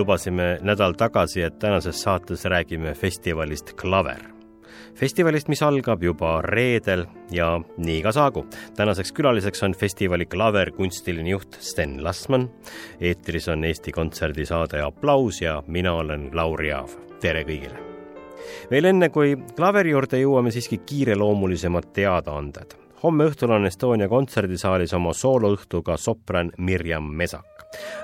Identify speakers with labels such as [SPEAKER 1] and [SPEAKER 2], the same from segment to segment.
[SPEAKER 1] Lubasime nädal tagasi, et tänases saates räägime festivalist Klaver. festivalist, mis algab juba reedel ja nii ka saagu. tänaseks külaliseks on festivali Klaver kunstiline juht Sten Lasman. eetris on Eesti Kontserdi saade Applaus ja mina olen Lauri Aav. tere kõigile! veel enne, kui klaveri juurde jõuame, siiski kiireloomulisemad teadaanded. Homme õhtul on Estonia kontserdisaalis oma sooloõhtuga sopran Mirjam Mesak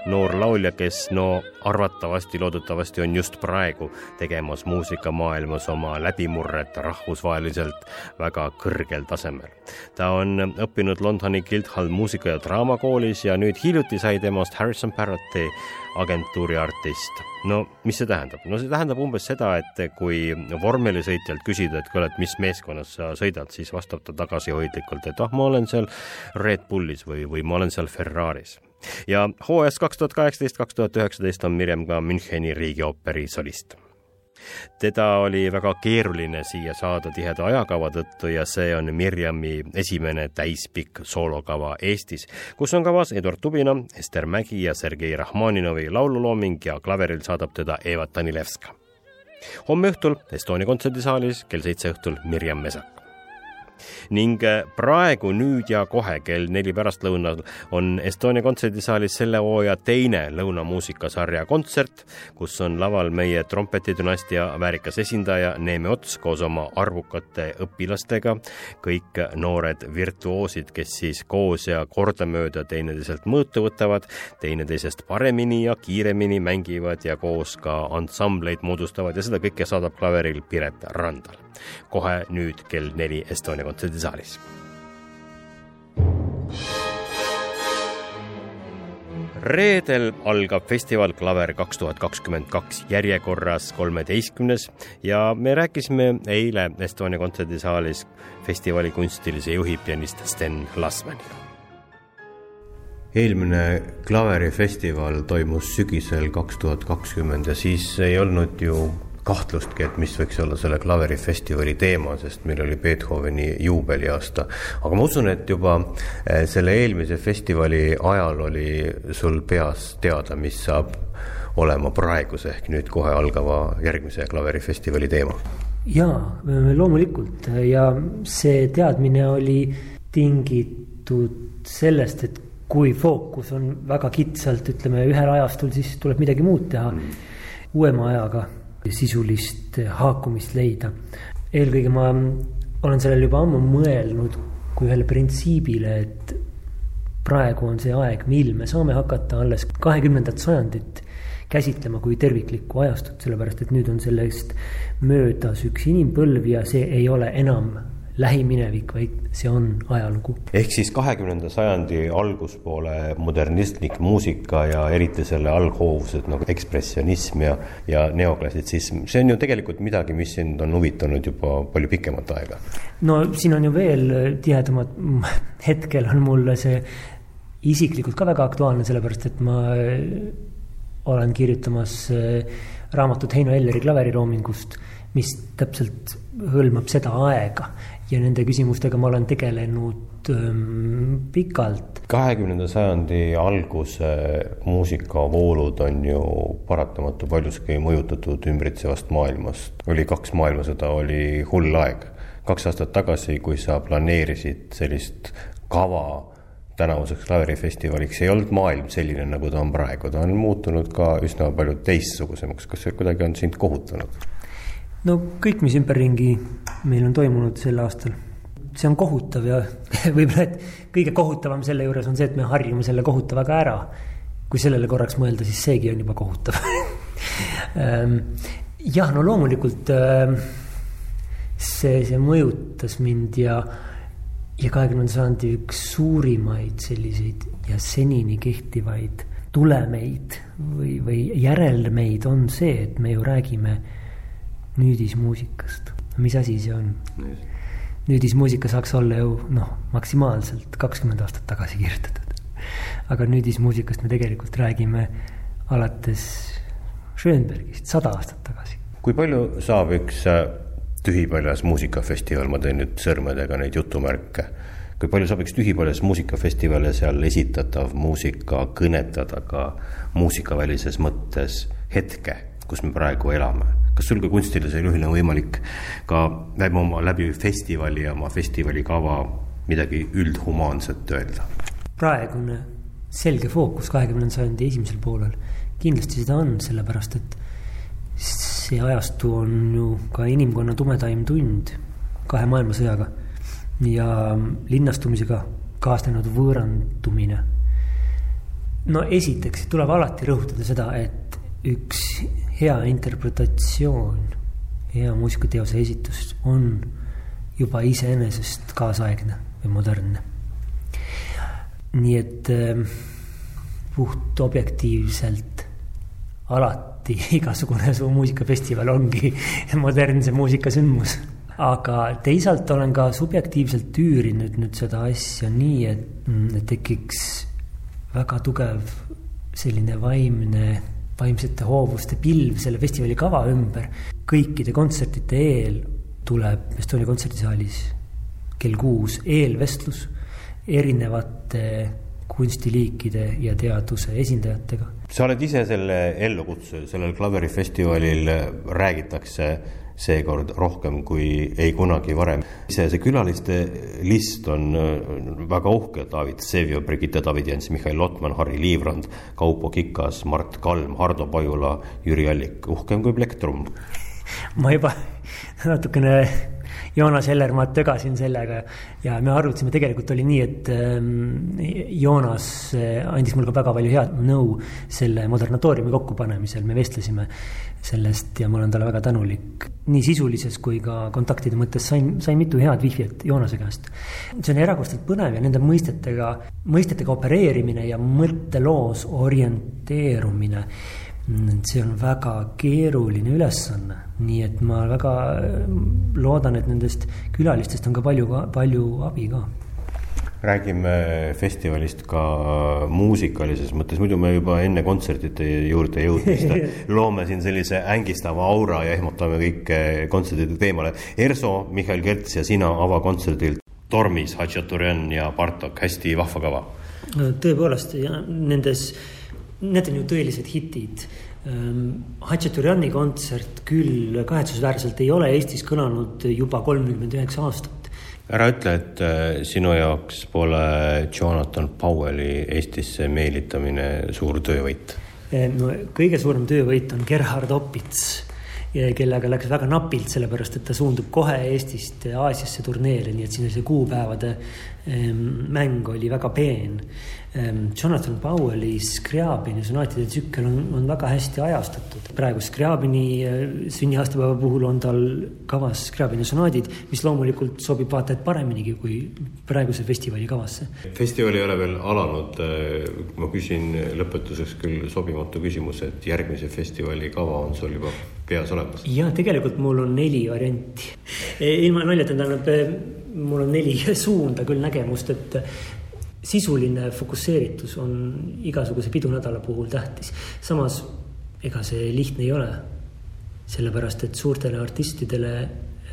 [SPEAKER 1] noor laulja, kes no arvatavasti, loodetavasti on just praegu tegemas muusikamaailmas oma läbimurret rahvusvaheliselt väga kõrgel tasemel. ta on õppinud Londoni Guildhall muusika- ja draamakoolis ja nüüd hiljuti sai temast Harrison Barretti agentuuri artist. no mis see tähendab? no see tähendab umbes seda, et kui vormelisõitjalt küsida, et kuule, et mis meeskonnas sa sõidad, siis vastab ta tagasihoidlikult, et ah, ma olen seal Red Bullis või, või ma olen seal Ferraris ja hooajast kaks tuhat kaheksateist, kaks tuhat üheksateist on Mirjam ka Müncheni riigioperi solist teda oli väga keeruline siia saada tiheda ajakava tõttu ja see on Mirjami esimene täispikk soolokava Eestis, kus on kavas Eduard Tubina, Ester Mägi ja Sergei Rahmaninovi laululooming ja klaveril saadab teda Eva Danilevska. homme õhtul Estonia kontserdisaalis kell seitse õhtul Mirjam Mesak ning äh, praegu, nüüd ja kohe kell neli pärastlõunal on Estonia kontserdisaalis selle hooaja teine lõunamuusikasarja kontsert, kus on laval meie trompetidünastia väärikas esindaja Neeme Ots koos oma arvukate õpilastega, kõik noored virtuoosid, kes siis koos ja kordamööda teineteiselt mõõtu võtavad, teineteisest paremini ja kiiremini mängivad ja koos ka ansambleid moodustavad ja seda kõike saadab klaveril Piret Randal. Kohe nüüd kell neli Estonia kontserdisaalis. reedel algab festival Klaver kaks tuhat kakskümmend kaks järjekorras kolmeteistkümnes ja me rääkisime eile Estonia kontserdisaalis festivali kunstilise juhi pianist Sten Lasmaniga eelmine klaverifestival toimus sügisel kaks tuhat kakskümmend ja siis ei olnud ju kahtlustki, et mis võiks olla selle klaverifestivali teema, sest meil oli Beethoveni juubeliaasta. aga ma usun, et juba eh, selle eelmise festivali ajal oli sul peas teada, mis saab olema praeguse ehk nüüd kohe algava järgmise klaverifestivali teema?
[SPEAKER 2] jaa, loomulikult ja see teadmine oli tingitud sellest, et kui fookus on väga kitsalt, ütleme ühel ajastul, siis tuleb midagi muud teha mm. uuema ajaga sisulist haakumist leida. eelkõige ma olen sellele juba ammu mõelnud kui ühele printsiibile, et praegu on see aeg, mil me saame hakata alles kahekümnendat sajandit käsitlema kui terviklikku ajastut, sellepärast et nüüd on sellest möödas üks inimpõlv ja see ei ole enam lähiminevik, vaid see on ajalugu.
[SPEAKER 1] ehk siis kahekümnenda sajandi alguspoole modernistlik muusika ja eriti selle alghoovused nagu ekspressionism ja, ja neoklassitsism, see on ju tegelikult midagi, mis sind on huvitanud juba palju pikemat aega.
[SPEAKER 2] no siin on ju veel tihedamad, hetkel on mulle see isiklikult ka väga aktuaalne, sellepärast et ma olen kirjutamas raamatut Heino Elleri klaveriloomingust, mis täpselt hõlmab seda aega ja nende küsimustega ma olen tegelenud ähm, pikalt.
[SPEAKER 1] kahekümnenda sajandi alguse muusikavoolud on ju paratamatu paljuski mõjutatud ümbritsevast maailmast. oli kaks maailmasõda, oli hull aeg. kaks aastat tagasi, kui sa planeerisid sellist kava tänavuseks klaverifestivaliks, ei olnud maailm selline, nagu ta on praegu, ta on muutunud ka üsna palju teistsugusemaks, kas see kuidagi on sind kohutanud?
[SPEAKER 2] No kõik, mis ümberringi meil on toimunud sel aastal, see on kohutav ja võib-olla, et kõige kohutavam selle juures on see, et me harjume selle kohutavaga ära. kui sellele korraks mõelda, siis seegi on juba kohutav ehm, jah, no loomulikult ehm, see, see mõjutas mind ja ja kahekümnenda sajandi üks suurimaid selliseid ja senini kehtivaid tulemeid või, või järelmeid on see, et me ju räägime nüüdismuusikast. mis asi see on? nüüdismuusika saaks olla ju noh, maksimaalselt kakskümmend aastat tagasi kirjutatud. aga nüüdismuusikast me tegelikult räägime alates Schönbergist sada aastat tagasi.
[SPEAKER 1] kui palju saab üks äh, tühipaljas muusikafestival, ma teen nüüd sõrmedega neid jutumärke, kui palju saab üks tühipaljas muusikafestival ja seal esitatav muusika kõnetada ka muusikavälises mõttes hetke, kus me praegu elame? kas sul kui kunstilisel juhil on võimalik ka läbi oma, läbi festivali ja oma festivalikava midagi üldhumaanset öelda?
[SPEAKER 2] praegune selge fookus kahekümnenda sajandi esimesel poolel kindlasti seda on, sellepärast et see ajastu on ju ka inimkonna tumedaim tund kahe maailmasõjaga ja linnastumisega kaasnenud võõrandumine. no esiteks tuleb alati rõhutada seda, et üks hea interpretatsioon, hea muusikateose esitus on juba iseenesest kaasaegne või modernne. nii et äh, puht objektiivselt alati igasugune su muusikafestival ongi modernse muusika sündmus. aga teisalt olen ka subjektiivselt üürinud nüüd seda asja nii, et, et tekiks väga tugev selline vaimne, vaimsete hoovuste pilv selle festivali kava ümber. kõikide kontsertide eel tuleb Estonia kontserdisaalis kell kuus eelvestlus erinevate kunstiliikide ja teaduse esindajatega.
[SPEAKER 1] sa oled ise selle ellukutsuja, sellel klaverifestivalil räägitakse seekord rohkem kui ei kunagi varem. ise see külaliste list on väga uhke, David Vsevio, Brigitte Davidjens, Mihhail Lotman, Harri Liivrand, Kaupo Kikas, Mart Kalm, Hardo Pajula, Jüri Allik, uhkem kui plektrum.
[SPEAKER 2] ma juba natukene Joonas Ellermaad tögasin sellega ja me arutasime, tegelikult oli nii, et ähm, Joonas äh, andis mulle ka väga palju head nõu selle modernatooriumi kokkupanemisel, me vestlesime sellest ja ma olen talle väga tänulik. nii sisulises kui ka kontaktide mõttes sain, sain mitu head vihjet Joonase käest. see on erakordselt põnev ja nende mõistetega, mõistetega opereerimine ja mõtteloos orienteerumine see on väga keeruline ülesanne, nii et ma väga loodan, et nendest külalistest on ka palju, palju abi ka.
[SPEAKER 1] Räägime festivalist ka muusikalises mõttes, muidu me juba enne kontsertide juurde jõudmist loome siin sellise ängistava aura ja ehmatame kõik kontsertide teemale. Erso, Mihhail Kerts ja sina avakonserdil Tormis, Hatšaturian ja Bartok, hästi vahva kava.
[SPEAKER 2] tõepoolest ja nendes need on ju tõelised hitid. Ehm, Hatšaturiani kontsert küll kahetsusväärselt ei ole Eestis kõlanud juba kolmkümmend üheksa aastat.
[SPEAKER 1] ära ütle, et äh, sinu jaoks pole Jonathan Powelli Eestisse meelitamine suur töövõit.
[SPEAKER 2] Ehm, no kõige suurem töövõit on Gerhard Opits kellega läks väga napilt, sellepärast et ta suundub kohe Eestist Aasiasse turneele, nii et siin see kuupäevade ehm, mäng oli väga peen. Ehm, Jonathan Powelli Scriabini sonaatide tsükkel on, on väga hästi ajastatud. praegu Scriabini eh, sünniaastapäeva puhul on tal kavas Scriabini sonaadid, mis loomulikult sobib vaata et pareminigi kui praeguse festivali kavasse.
[SPEAKER 1] festival ei ole veel alanud. Eh, ma küsin lõpetuseks küll sobimatu küsimuse, et järgmise festivali kava on sul juba peas olemas?
[SPEAKER 2] ja tegelikult mul on neli varianti. ilma naljata, tähendab, mul on neli suunda küll nägemust, et sisuline fokusseeritus on igasuguse pidunädala puhul tähtis. samas ega see lihtne ei ole. sellepärast, et suurtele artistidele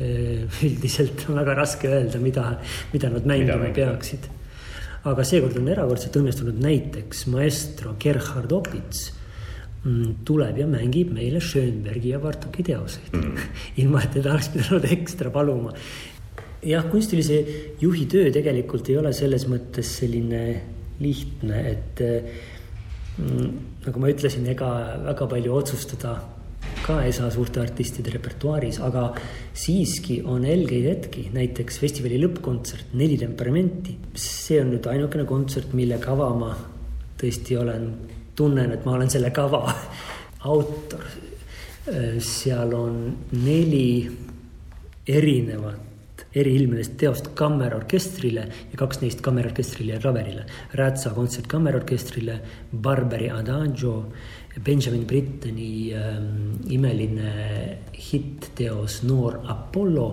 [SPEAKER 2] eh, üldiselt on väga raske öelda, mida, mida nad mängima peaksid. aga seekord on erakordselt õnnestunud näiteks maestro Gerhard Opits tuleb ja mängib meile Schönbergi ja Bartoki teoseid mm. ilma, et teda oleks pidanud ekstra paluma jah, kunstilise juhi töö tegelikult ei ole selles mõttes selline lihtne, et mm, nagu ma ütlesin, ega väga palju otsustada ka ei saa suurte artistide repertuaaris, aga siiski on helgeid hetki, näiteks festivali lõppkontsert Neli temperamenti. see on nüüd ainukene kontsert, mille kava ma tõesti olen, tunnen, et ma olen selle kava autor. seal on neli erinevat eriilmelist teost kammerorkestrile ja kaks neist kammerorkestrile ja klaverile. Rätsa kontsert kammerorkestrile, Barberi Adagio, Benjamin Brittoni ähm, imeline hitt-teos Noor Apollo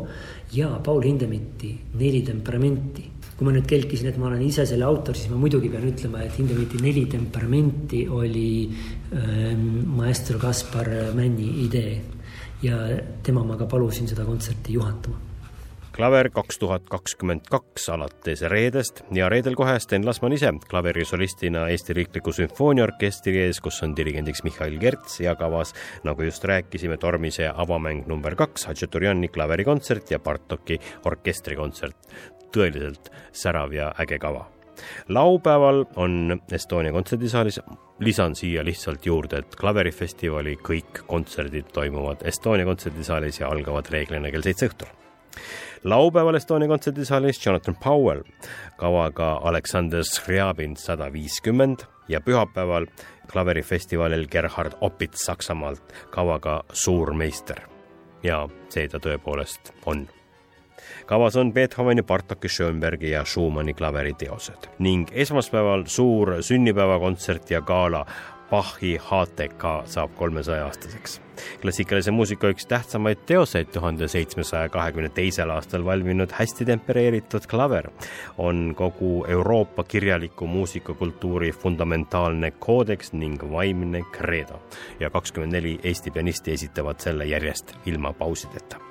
[SPEAKER 2] ja Paul Hindemiti Neli temperamenti kui ma nüüd kelkisin, et ma olen ise selle autor, siis ma muidugi pean ütlema, et Hindemiti neli temperamenti oli ähm, maestro Kaspar Männi idee ja tema ma ka palusin seda kontserti juhatama
[SPEAKER 1] klaver kaks tuhat kakskümmend kaks alates reedest ja reedel kohe Sten Lasman ise klaverisolistina Eesti Riikliku Sümfooniaorkestri ees, kus on dirigendiks Mihhail Kerts ja kavas, nagu just rääkisime, Tormise avamäng number kaks, Hatšeturiani klaverikontsert ja Bartoki orkestrikontsert. Tõeliselt särav ja äge kava. Laupäeval on Estonia kontserdisaalis, lisan siia lihtsalt juurde, et klaverifestivali kõik kontserdid toimuvad Estonia kontserdisaalis ja algavad reeglina kell seitse õhtul. Laupäeval Estonia kontserdisaalis Jonathan Powell kavaga Aleksander Skriabin sada viiskümmend ja pühapäeval klaverifestivalil Gerhard Opitz Saksamaalt kavaga Suurmeister. ja see ta tõepoolest on kavas on Beethoveni, Bartoki, Schönbergi ja Schumanni klaveriteosed. Ning esmaspäeval suur sünnipäevakontsert ja gala Bachi HTK saab kolmesaja aastaseks. klassikalise muusika üks tähtsamaid teoseid tuhande seitsmesaja kahekümne teisel aastal valminud hästi tempereeritud klaver on kogu Euroopa kirjaliku muusikakultuuri fundamentaalne koodeks ning vaimne kreedo ja kakskümmend neli Eesti pianisti esitavad selle järjest ilma pausideta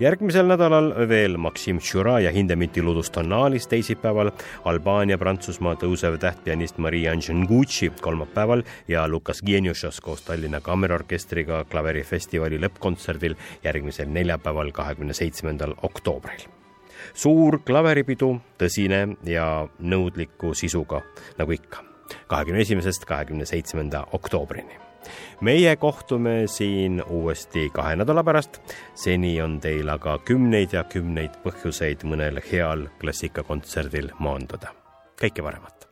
[SPEAKER 1] järgmisel nädalal veel Maksim Tšura ja Hindemiti Ludustonnaalis teisipäeval, Albaania, Prantsusmaa tõusev tähtpianist Maria Anžengutši kolmapäeval ja Lukas Gienjušos koos Tallinna Kammerorkestriga klaverifestivali lõppkontserdil järgmisel neljapäeval, kahekümne seitsmendal oktoobril. Suur klaveripidu, tõsine ja nõudliku sisuga, nagu ikka, kahekümne esimesest kahekümne seitsmenda oktoobrini meie kohtume siin uuesti kahe nädala pärast. seni on teil aga kümneid ja kümneid põhjuseid mõnel heal klassikakontserdil maanduda. kõike paremat.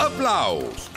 [SPEAKER 3] aplaus